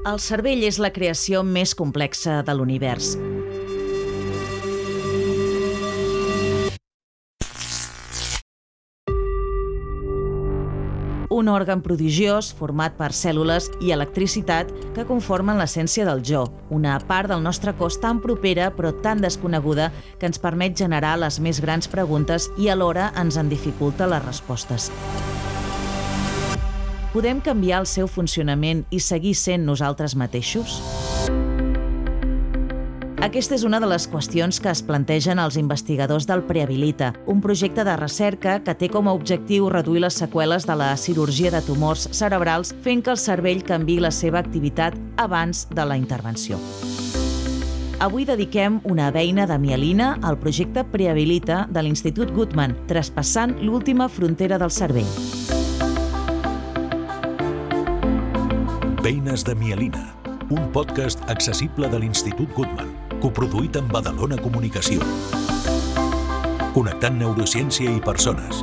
El cervell és la creació més complexa de l'univers. un òrgan prodigiós format per cèl·lules i electricitat que conformen l'essència del jo, una part del nostre cos tan propera però tan desconeguda que ens permet generar les més grans preguntes i alhora ens en dificulta les respostes. Podem canviar el seu funcionament i seguir sent nosaltres mateixos? Aquesta és una de les qüestions que es plantegen els investigadors del Prehabilita, un projecte de recerca que té com a objectiu reduir les seqüeles de la cirurgia de tumors cerebrals fent que el cervell canvi la seva activitat abans de la intervenció. Avui dediquem una veïna de mielina al projecte Prehabilita de l'Institut Guttmann, traspassant l'última frontera del cervell. Veïnes de mielina, un podcast accessible de l'Institut Guttmann coproduït amb Badalona Comunicació. Connectant neurociència i persones.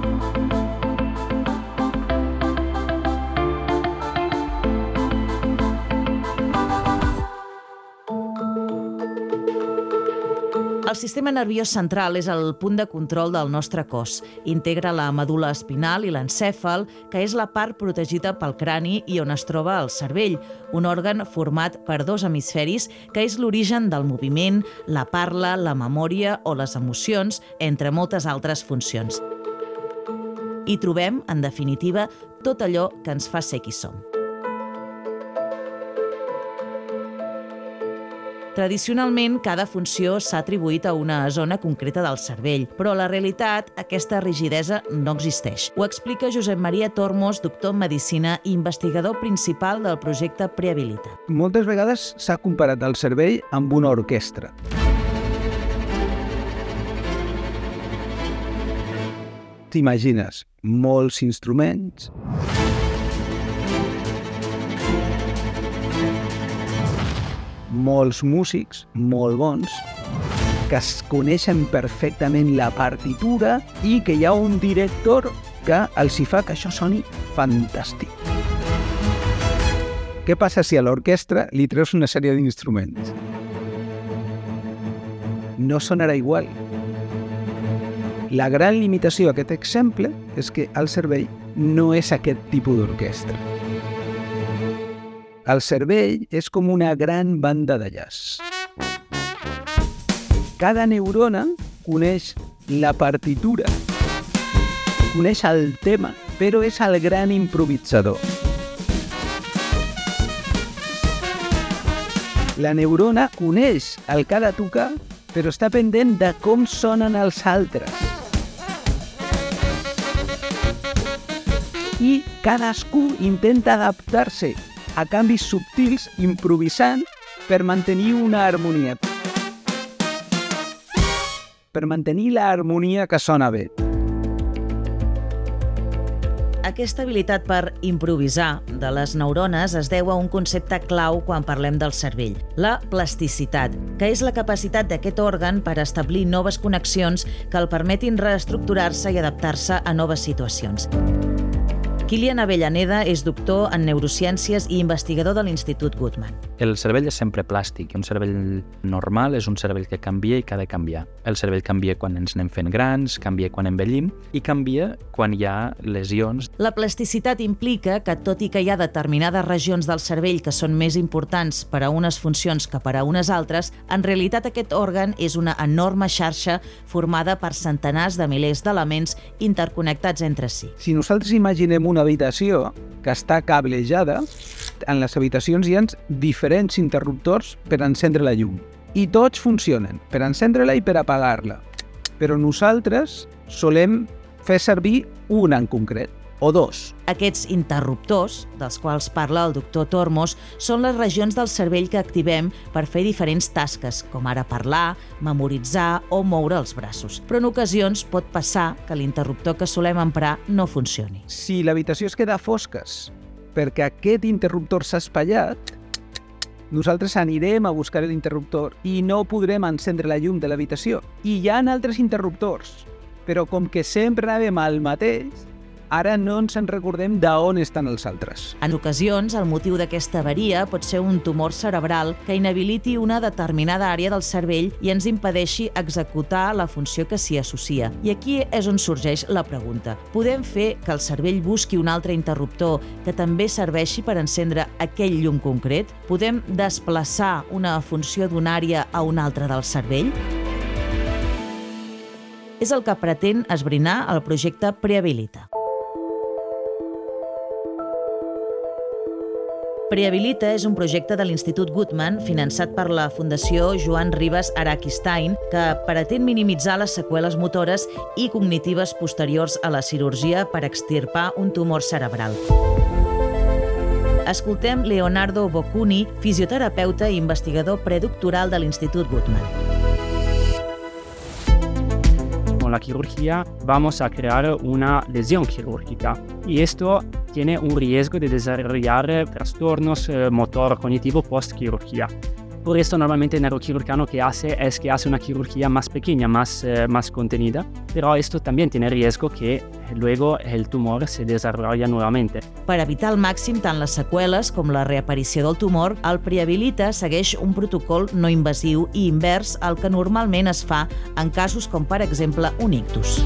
El sistema nerviós central és el punt de control del nostre cos. Integra la medul·la espinal i l'encèfal, que és la part protegida pel crani i on es troba el cervell, un òrgan format per dos hemisferis que és l'origen del moviment, la parla, la memòria o les emocions, entre moltes altres funcions. Hi trobem, en definitiva, tot allò que ens fa ser qui som. Tradicionalment, cada funció s'ha atribuït a una zona concreta del cervell, però la realitat, aquesta rigidesa no existeix. Ho explica Josep Maria Tormos, doctor en Medicina i investigador principal del projecte Prehabilita. Moltes vegades s'ha comparat el cervell amb una orquestra. T'imagines molts instruments, molts músics molt bons que es coneixen perfectament la partitura i que hi ha un director que els hi fa que això soni fantàstic. Què passa si a l'orquestra li treus una sèrie d'instruments? No sonarà igual. La gran limitació d'aquest exemple és que el cervell no és aquest tipus d'orquestra. El cervell és com una gran banda de jazz. Cada neurona coneix la partitura, coneix el tema, però és el gran improvisador. La neurona coneix el que ha de tocar, però està pendent de com sonen els altres. I cadascú intenta adaptar-se a canvis subtils improvisant per mantenir una harmonia. Per mantenir l'harmonia que sona bé. Aquesta habilitat per improvisar de les neurones es deu a un concepte clau quan parlem del cervell, la plasticitat, que és la capacitat d'aquest òrgan per establir noves connexions que el permetin reestructurar-se i adaptar-se a noves situacions. Kilian Avellaneda és doctor en neurociències i investigador de l'Institut Guttmann. El cervell és sempre plàstic. Un cervell normal és un cervell que canvia i que ha de canviar. El cervell canvia quan ens anem fent grans, canvia quan envellim i canvia quan hi ha lesions. La plasticitat implica que, tot i que hi ha determinades regions del cervell que són més importants per a unes funcions que per a unes altres, en realitat aquest òrgan és una enorme xarxa formada per centenars de milers d'elements interconnectats entre si. Si nosaltres imaginem una habitació que està cablejada, en les habitacions hi ha diferents interruptors per encendre la llum. I tots funcionen, per encendre-la i per apagar-la. Però nosaltres solem fer servir un en concret o dos. Aquests interruptors, dels quals parla el doctor Tormos, són les regions del cervell que activem per fer diferents tasques, com ara parlar, memoritzar o moure els braços. Però en ocasions pot passar que l'interruptor que solem emprar no funcioni. Si l'habitació es queda a fosques perquè aquest interruptor s'ha espatllat, nosaltres anirem a buscar l'interruptor i no podrem encendre la llum de l'habitació. I hi ha altres interruptors, però com que sempre anàvem al mateix, ara no ens en recordem d'on estan els altres. En ocasions, el motiu d'aquesta avaria pot ser un tumor cerebral que inhabiliti una determinada àrea del cervell i ens impedeixi executar la funció que s'hi associa. I aquí és on sorgeix la pregunta. Podem fer que el cervell busqui un altre interruptor que també serveixi per encendre aquell llum concret? Podem desplaçar una funció d'una àrea a una altra del cervell? És el que pretén esbrinar el projecte Prehabilita. Prehabilita és un projecte de l'Institut Guttmann finançat per la Fundació Joan Ribas Araquistain que pretén minimitzar les seqüeles motores i cognitives posteriors a la cirurgia per extirpar un tumor cerebral. Escoltem Leonardo Boccuni, fisioterapeuta i investigador predoctoral de l'Institut Guttmann. Con la quirugía vamos a crear una lesión quirúrgica y esto tiene un riesgo de desarrollar trastornos eh, motor cognitivo post quirugía. Por esto normalmente el neuroquirurgiano que hace es que hace una quirugía más pequeña, más, eh, más contenida, pero esto también tiene riesgo que luego el tumor se desarrolla nuevamente. Per evitar al màxim tant les seqüeles com la reaparició del tumor, el Prehabilita segueix un protocol no invasiu i invers al que normalment es fa en casos com, per exemple, un ictus.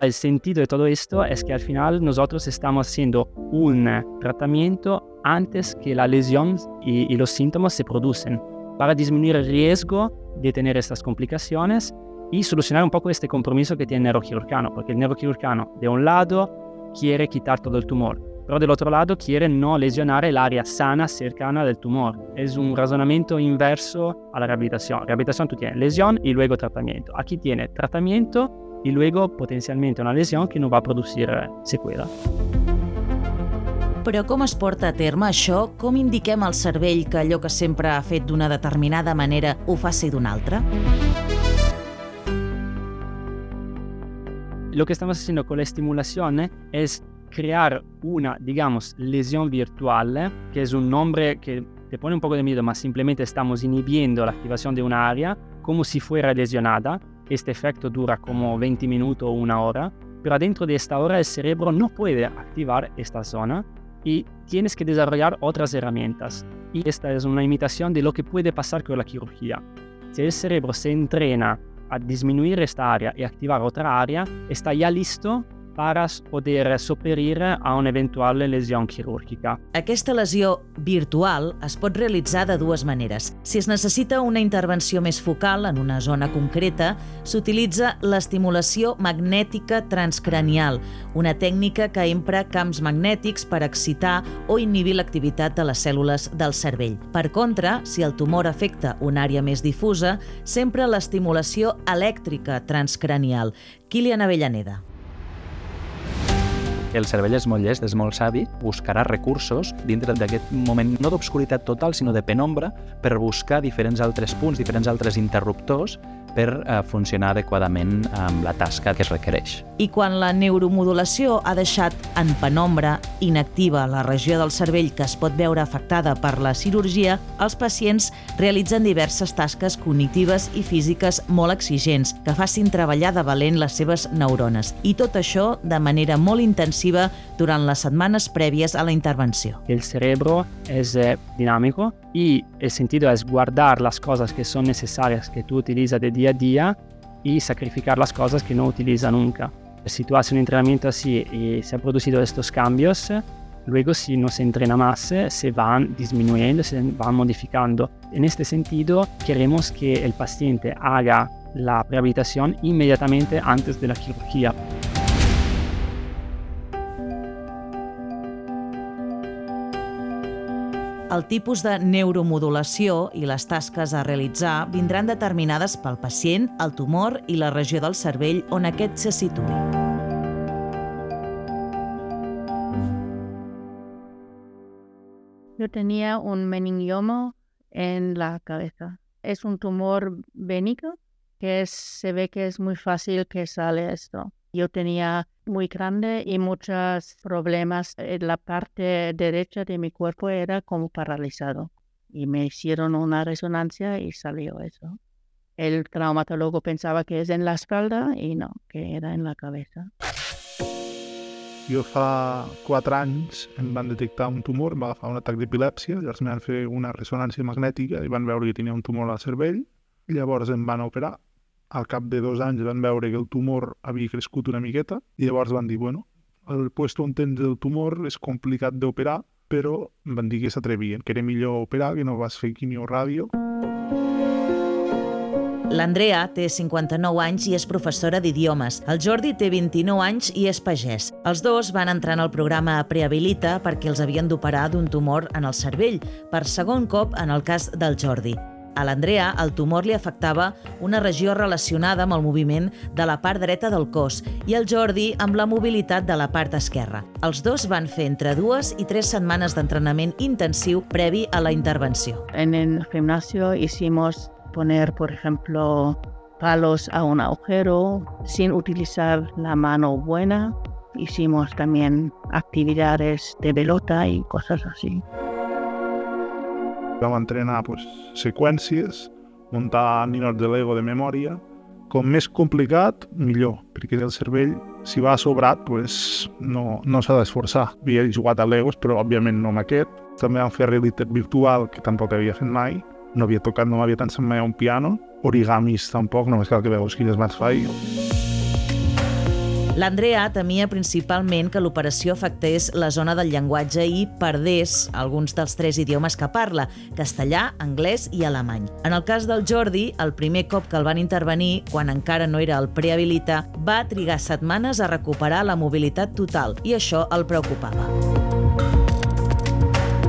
El sentido de todo esto es que al final nosotros estamos haciendo un tratamiento antes que la lesión y, y los síntomas se producen para disminuir el riesgo de tener estas complicaciones y solucionar un poco este compromiso que tiene el neuroquirurgiano, porque el neuroquirurgiano de un lado quiere quitar todo el tumor, pero del otro lado quiere no lesionar el sana cercana del tumor. Es un razonamiento inverso a la rehabilitación. Rehabilitación tú tienes lesión y luego tratamiento. Aquí tiene tratamiento y luego potencialmente una lesión que no va a producir eh, secuela. Però com es porta a terme això? Com indiquem al cervell que allò que sempre ha fet d'una determinada manera ho faci d'una altra? Lo que estamos haciendo con la estimulación es crear una, digamos, lesión virtual, que es un nombre que te pone un poco de miedo, mas simplemente estamos inhibiendo la activación de una área como si fuera lesionada Este efecto dura como 20 minutos o una hora, pero dentro de esta hora el cerebro no puede activar esta zona y tienes que desarrollar otras herramientas. Y esta es una imitación de lo que puede pasar con la quirugía. Si el cerebro se entrena a disminuir esta área y activar otra área, está ya listo para poder sopperir a una eventual lesió quirúrgica. Aquesta lesió virtual es pot realitzar de dues maneres. Si es necessita una intervenció més focal en una zona concreta, s'utilitza l'estimulació magnètica transcranial, una tècnica que empra camps magnètics per excitar o inhibir l'activitat de les cèl·lules del cervell. Per contra, si el tumor afecta una àrea més difusa, sempre l'estimulació elèctrica transcranial. Kilian Avellaneda el cervell és molt llest, és molt savi, buscarà recursos dintre d'aquest moment no d'obscuritat total, sinó de penombra, per buscar diferents altres punts, diferents altres interruptors per eh, funcionar adequadament amb la tasca que es requereix. I quan la neuromodulació ha deixat en penombra inactiva la regió del cervell que es pot veure afectada per la cirurgia, els pacients realitzen diverses tasques cognitives i físiques molt exigents que facin treballar de valent les seves neurones. I tot això de manera molt intensiva durant las semanas previas a la intervención. El cerebro es eh, dinámico y el sentido es guardar las cosas que son necesarias que tú utilizas de día a día y sacrificar las cosas que no utilizas nunca. Si tú haces un entrenamiento así y se han producido estos cambios, luego si no se entrena más, se van disminuyendo, se van modificando. En este sentido, queremos que el paciente haga la rehabilitación inmediatamente antes de la cirugía. El tipus de neuromodulació i les tasques a realitzar vindran determinades pel pacient, el tumor i la regió del cervell on aquest se situï. Yo tenía un meningioma en la cabeza. Es un tumor bénico que es, se ve que es muy fácil que sale esto. Yo tenía muy grande y muchos problemas. En la parte derecha de mi cuerpo era como paralizado. Y me hicieron una resonancia y salió eso. El traumatólogo pensaba que es en la espalda y no, que era en la cabeza. Jo fa 4 anys em van detectar un tumor, em va agafar un atac d'epilèpsia, llavors em van fer una ressonància magnètica i van veure que tenia un tumor al cervell, llavors em van operar. Al cap de dos anys van veure que el tumor havia crescut una miqueta i llavors van dir, bueno, el puesto on tens el tumor és complicat d'operar, però van dir que s'atrevien, que era millor operar, que no vas fer quimio ràdio. L'Andrea té 59 anys i és professora d'idiomes. El Jordi té 29 anys i és pagès. Els dos van entrar en el programa Prehabilita perquè els havien d'operar d'un tumor en el cervell, per segon cop en el cas del Jordi. A l'Andrea, el tumor li afectava una regió relacionada amb el moviment de la part dreta del cos i el Jordi amb la mobilitat de la part esquerra. Els dos van fer entre dues i tres setmanes d'entrenament intensiu previ a la intervenció. En el gimnasio hicimos poner, por ejemplo, palos a un agujero sin utilizar la mano buena. Hicimos también actividades de pelota y cosas así. Vam entrenar pues, seqüències, muntar ninots de Lego de memòria. Com més complicat, millor, perquè el cervell, si va sobrat, pues, no, no s'ha d'esforçar. Havia jugat a Legos, però òbviament no amb aquest. També vam fer realitat virtual, que tampoc havia fet mai, no havia tocat, no m'havia ensenyat mai un piano, origamis tampoc, només cal que veus quines mans faig. L'Andrea temia principalment que l'operació afectés la zona del llenguatge i perdés alguns dels tres idiomes que parla, castellà, anglès i alemany. En el cas del Jordi, el primer cop que el van intervenir, quan encara no era el prehabilita, va trigar setmanes a recuperar la mobilitat total i això el preocupava.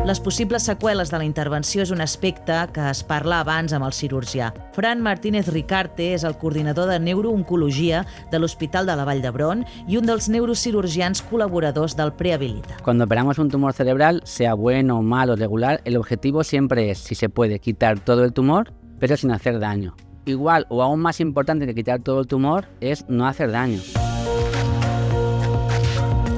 Les possibles seqüeles de la intervenció és un aspecte que es parla abans amb el cirurgià. Fran Martínez Ricarte és el coordinador de neurooncologia de l'Hospital de la Vall d'Hebron i un dels neurocirurgians col·laboradors del Prehabilita. Cuando operamos un tumor cerebral, sea bueno, malo, regular, el objetivo siempre es, si se puede, quitar todo el tumor, pero sin hacer daño. Igual o aún más importante que quitar todo el tumor es no hacer daño.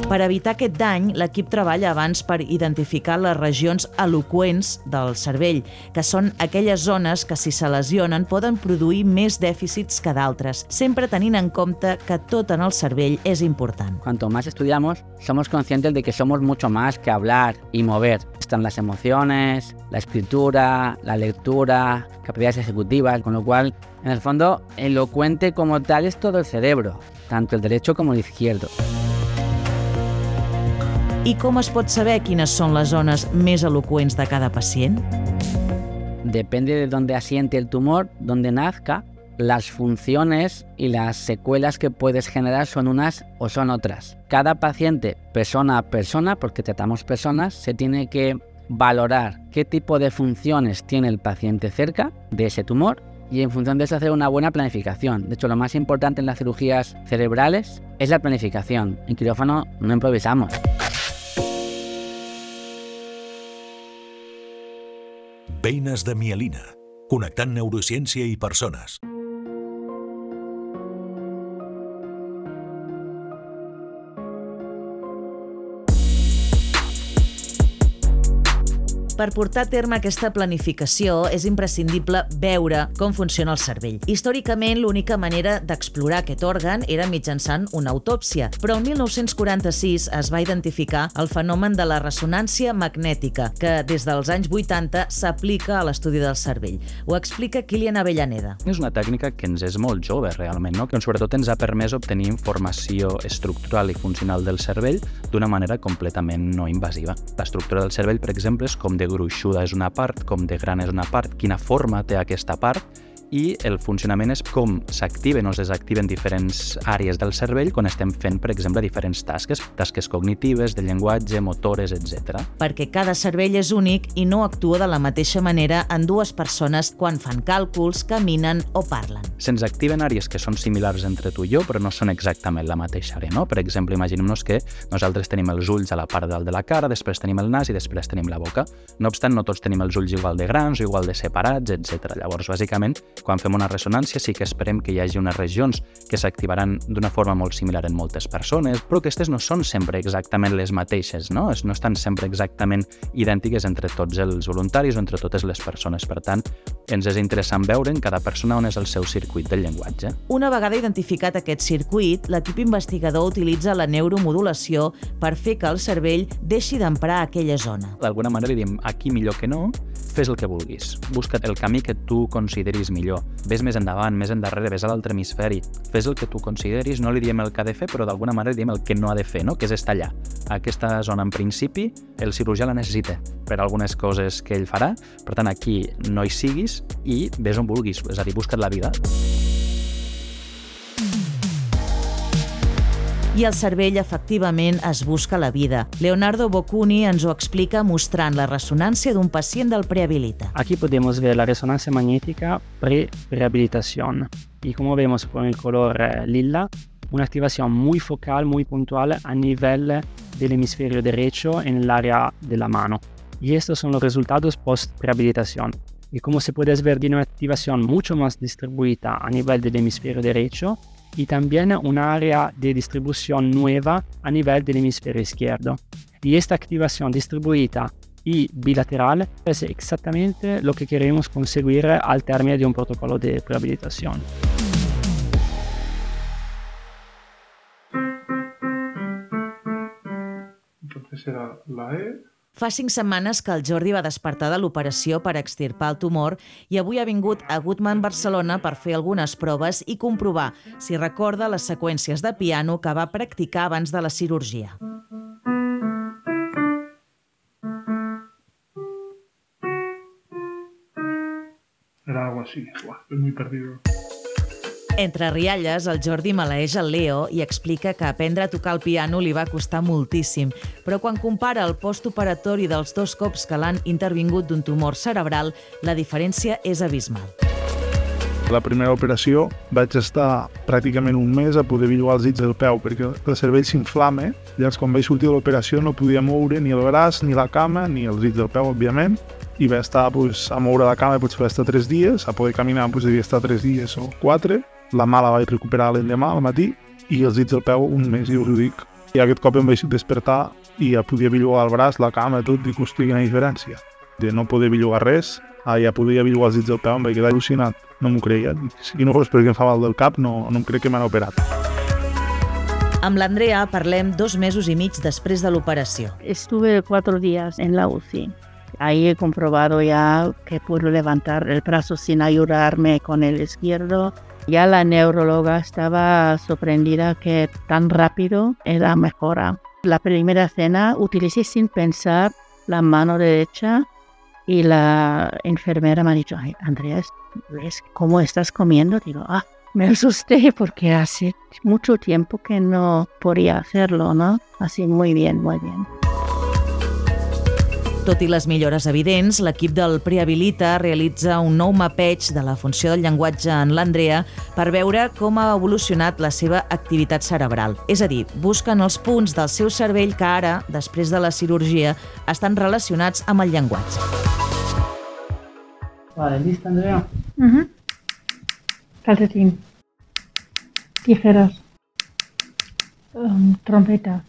Per evitar aquest dany, l'equip treballa abans per identificar les regions eloqüents del cervell, que són aquelles zones que, si se lesionen, poden produir més dèficits que d'altres, sempre tenint en compte que tot en el cervell és important. Cuanto más estudiamos, somos conscientes de que somos mucho más que hablar y mover. Están las emociones, la escritura, la lectura, capacidades ejecutivas, con lo cual, en el fondo, elocuente como tal es todo el cerebro, tanto el derecho como el izquierdo. I com es pot saber quines són les zones més eloqüents de cada pacient? Depende de dónde asiente el tumor, dónde nazca, las funciones y las secuelas que puedes generar son unas o son otras. Cada paciente, persona a persona, porque tratamos personas, se tiene que valorar qué tipo de funciones tiene el paciente cerca de ese tumor y en función de eso hacer una buena planificación. De hecho, lo más importante en las cirugías cerebrales es la planificación. En quirófano no improvisamos. Beines de mielina, connectant neurociència i persones. Per portar a terme aquesta planificació és imprescindible veure com funciona el cervell. Històricament, l'única manera d'explorar aquest òrgan era mitjançant una autòpsia, però el 1946 es va identificar el fenomen de la ressonància magnètica, que des dels anys 80 s'aplica a l'estudi del cervell. Ho explica Kilian Avellaneda. És una tècnica que ens és molt jove, realment, no? que sobretot ens ha permès obtenir informació estructural i funcional del cervell d'una manera completament no invasiva. L'estructura del cervell, per exemple, és com de gruixuda és una part, com de gran és una part, quina forma té aquesta part, i el funcionament és com s'activen o es desactiven diferents àrees del cervell quan estem fent, per exemple, diferents tasques, tasques cognitives, de llenguatge, motores, etc. Perquè cada cervell és únic i no actua de la mateixa manera en dues persones quan fan càlculs, caminen o parlen. Se'ns activen àrees que són similars entre tu i jo, però no són exactament la mateixa àrea, no? Per exemple, imaginem-nos que nosaltres tenim els ulls a la part dalt de la cara, després tenim el nas i després tenim la boca. No obstant, no tots tenim els ulls igual de grans o igual de separats, etc. Llavors, bàsicament, Quan fem una ressonància sí que esperem que hi hagi unes regions que s'activaran d'una forma molt similar en moltes persones, però aquestes no són sempre exactament les mateixes, no? no estan sempre exactament idèntiques entre tots els voluntaris o entre totes les persones. Per tant, ens és interessant veure en cada persona on és el seu circuit del llenguatge. Una vegada identificat aquest circuit, l'equip investigador utilitza la neuromodulació per fer que el cervell deixi d'emprar aquella zona. D'alguna manera li diem aquí millor que no, fes el que vulguis. Busca't el camí que tu consideris millor. Ves més endavant, més endarrere, ves a l'altre hemisferi. Fes el que tu consideris, no li diem el que ha de fer, però d'alguna manera li diem el que no ha de fer, no? que és estar allà. Aquesta zona, en principi, el cirurgià la necessita per algunes coses que ell farà. Per tant, aquí no hi siguis i ves on vulguis, és a dir, busca't la vida. i el cervell efectivament es busca la vida. Leonardo Boccuni ens ho explica mostrant la ressonància d'un pacient del prehabilita. Aquí podemos ver la resonancia magnética pre-rehabilitación y como vemos con el color eh, lila, una activación muy focal, muy puntual a nivel del hemisferio derecho en el área de la mano. Y estos son los resultados post-rehabilitación. Y como se puede ver, tiene una activación mucho más distribuida a nivel del hemisferio derecho y también un área de distribución nueva a nivel del hemisferio izquierdo. Y esta activación distribuida y bilateral es exactamente lo que queremos conseguir al término de un protocolo de rehabilitación. Entonces era la E, Fa cinc setmanes que el Jordi va despertar de l'operació per extirpar el tumor i avui ha vingut a Goodman Barcelona per fer algunes proves i comprovar si recorda les seqüències de piano que va practicar abans de la cirurgia. Era algo así. Buah, estoy muy perdido. Entre rialles, el Jordi maleeix el Leo i explica que aprendre a tocar el piano li va costar moltíssim, però quan compara el postoperatori dels dos cops que l'han intervingut d'un tumor cerebral, la diferència és abismal. La primera operació vaig estar pràcticament un mes a poder billugar els dits del peu perquè el cervell s'inflama. Llavors, quan vaig sortir de l'operació no podia moure ni el braç, ni la cama, ni els dits del peu, òbviament. I vaig estar pues, a moure la cama, potser vaig estar tres dies, a poder caminar pues, devia estar tres dies o quatre la mà la vaig recuperar l'endemà al matí i els dits del peu un mes, i us ho dic. I aquest cop em vaig despertar i ja podia billugar el braç, la cama, tot, dic, hosti, quina diferència. De no poder billugar res, a ja podia billugar els dits del peu, em vaig quedar al·lucinat. No m'ho creia. Si no fos perquè em fa mal del cap, no, no em crec que m'han operat. Amb l'Andrea parlem dos mesos i mig després de l'operació. Estuve cuatro días en la UCI. Ahí he comprobado ya que puedo levantar el brazo sin ayudarme con el izquierdo, Ya la neuróloga estaba sorprendida que tan rápido era mejora. La primera cena utilicé sin pensar la mano derecha y la enfermera me ha dicho, Ay, Andrea, ¿ves cómo estás comiendo? Digo, ah, me asusté porque hace mucho tiempo que no podía hacerlo, ¿no? Así muy bien, muy bien. Tot i les millores evidents, l'equip del Prehabilita realitza un nou mapeig de la funció del llenguatge en l'Andrea per veure com ha evolucionat la seva activitat cerebral. És a dir, busquen els punts del seu cervell que ara, després de la cirurgia, estan relacionats amb el llenguatge. Vale, ¿lista, Andrea? Uh -huh. Calcetín. Tijeras. Um, trompeta.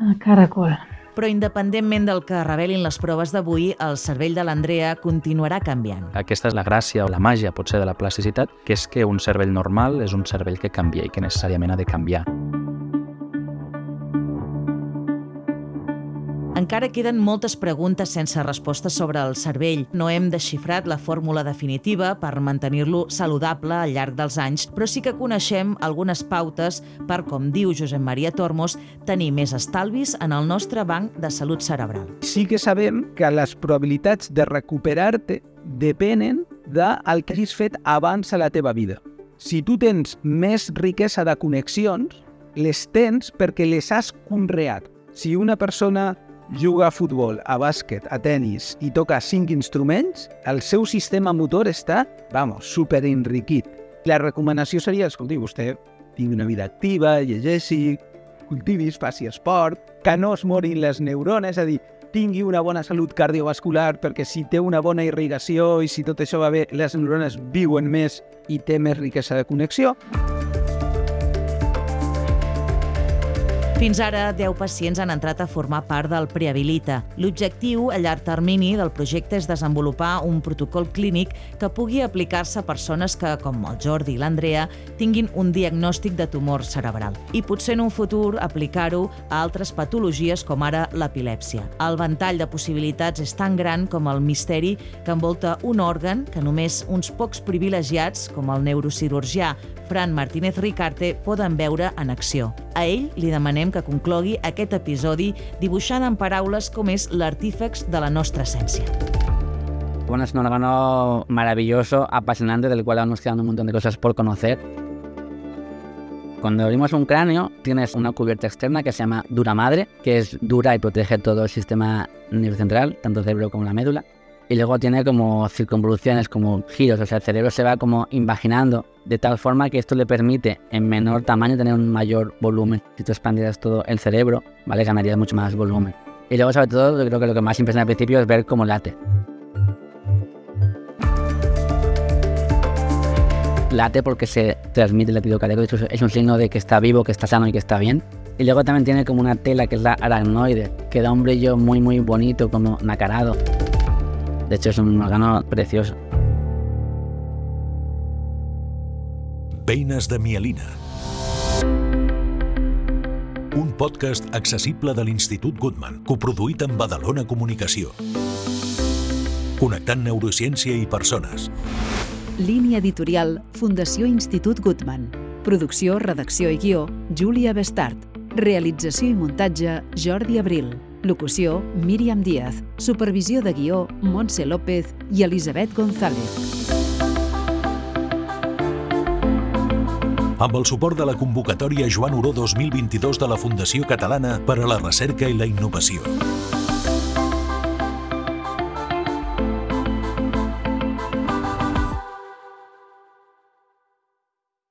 Uh, caracol. Però independentment del que revelin les proves d'avui, el cervell de l'Andrea continuarà canviant. Aquesta és la gràcia o la màgia, potser, de la plasticitat, que és que un cervell normal és un cervell que canvia i que necessàriament ha de canviar. Encara queden moltes preguntes sense respostes sobre el cervell. No hem desxifrat la fórmula definitiva per mantenir-lo saludable al llarg dels anys, però sí que coneixem algunes pautes per, com diu Josep Maria Tormos, tenir més estalvis en el nostre banc de salut cerebral. Sí que sabem que les probabilitats de recuperar-te depenen del que hagis fet abans a la teva vida. Si tu tens més riquesa de connexions, les tens perquè les has conreat. Si una persona juga a futbol, a bàsquet, a tennis i toca cinc instruments, el seu sistema motor està, vamos, super enriquit. La recomanació seria, escolti, vostè tingui una vida activa, llegeixi, cultivis, faci esport, que no es morin les neurones, és a dir, tingui una bona salut cardiovascular, perquè si té una bona irrigació i si tot això va bé, les neurones viuen més i té més riquesa de connexió. Fins ara, 10 pacients han entrat a formar part del Prehabilita. L'objectiu a llarg termini del projecte és desenvolupar un protocol clínic que pugui aplicar-se a persones que, com el Jordi i l'Andrea, tinguin un diagnòstic de tumor cerebral. I potser en un futur aplicar-ho a altres patologies com ara l'epilèpsia. El ventall de possibilitats és tan gran com el misteri que envolta un òrgan que només uns pocs privilegiats, com el neurocirurgià Fran Martínez Ricarte, poden veure en acció. A ell li demanem que conclogui aquest episodi dibuixant en paraules com és l'artífex de la nostra essència. Bueno, es un órgano maravilloso, apasionante, del cual nos quedan un montón de cosas por conocer. Cuando abrimos un cráneo, tienes una cubierta externa que se llama dura madre, que es dura y protege todo el sistema nerviocentral, tanto el cerebro como la médula. Y luego tiene como circunvoluciones, como giros, o sea, el cerebro se va como imaginando de tal forma que esto le permite en menor tamaño tener un mayor volumen. Si tú expandieras todo el cerebro, ¿vale? Ganarías mucho más volumen. Y luego, sobre todo, yo creo que lo que más impresiona al principio es ver cómo late. Late porque se transmite el latido cardíaco, es un signo de que está vivo, que está sano y que está bien. Y luego también tiene como una tela que es la aracnoide, que da un brillo muy muy bonito, como nacarado. De hecho es un órgano precioso. Veines de mielina. Un podcast accessible de l'Institut Goodman, coproduït amb Badalona Comunicació. Connectant neurociència i persones. Línia editorial Fundació Institut Goodman. Producció, redacció i guió, Júlia Bestart. Realització i muntatge, Jordi Abril. Locució, Míriam Díaz. Supervisió de guió, Montse López i Elisabet González. amb el suport de la convocatòria Joan Oró 2022 de la Fundació Catalana per a la Recerca i la Innovació.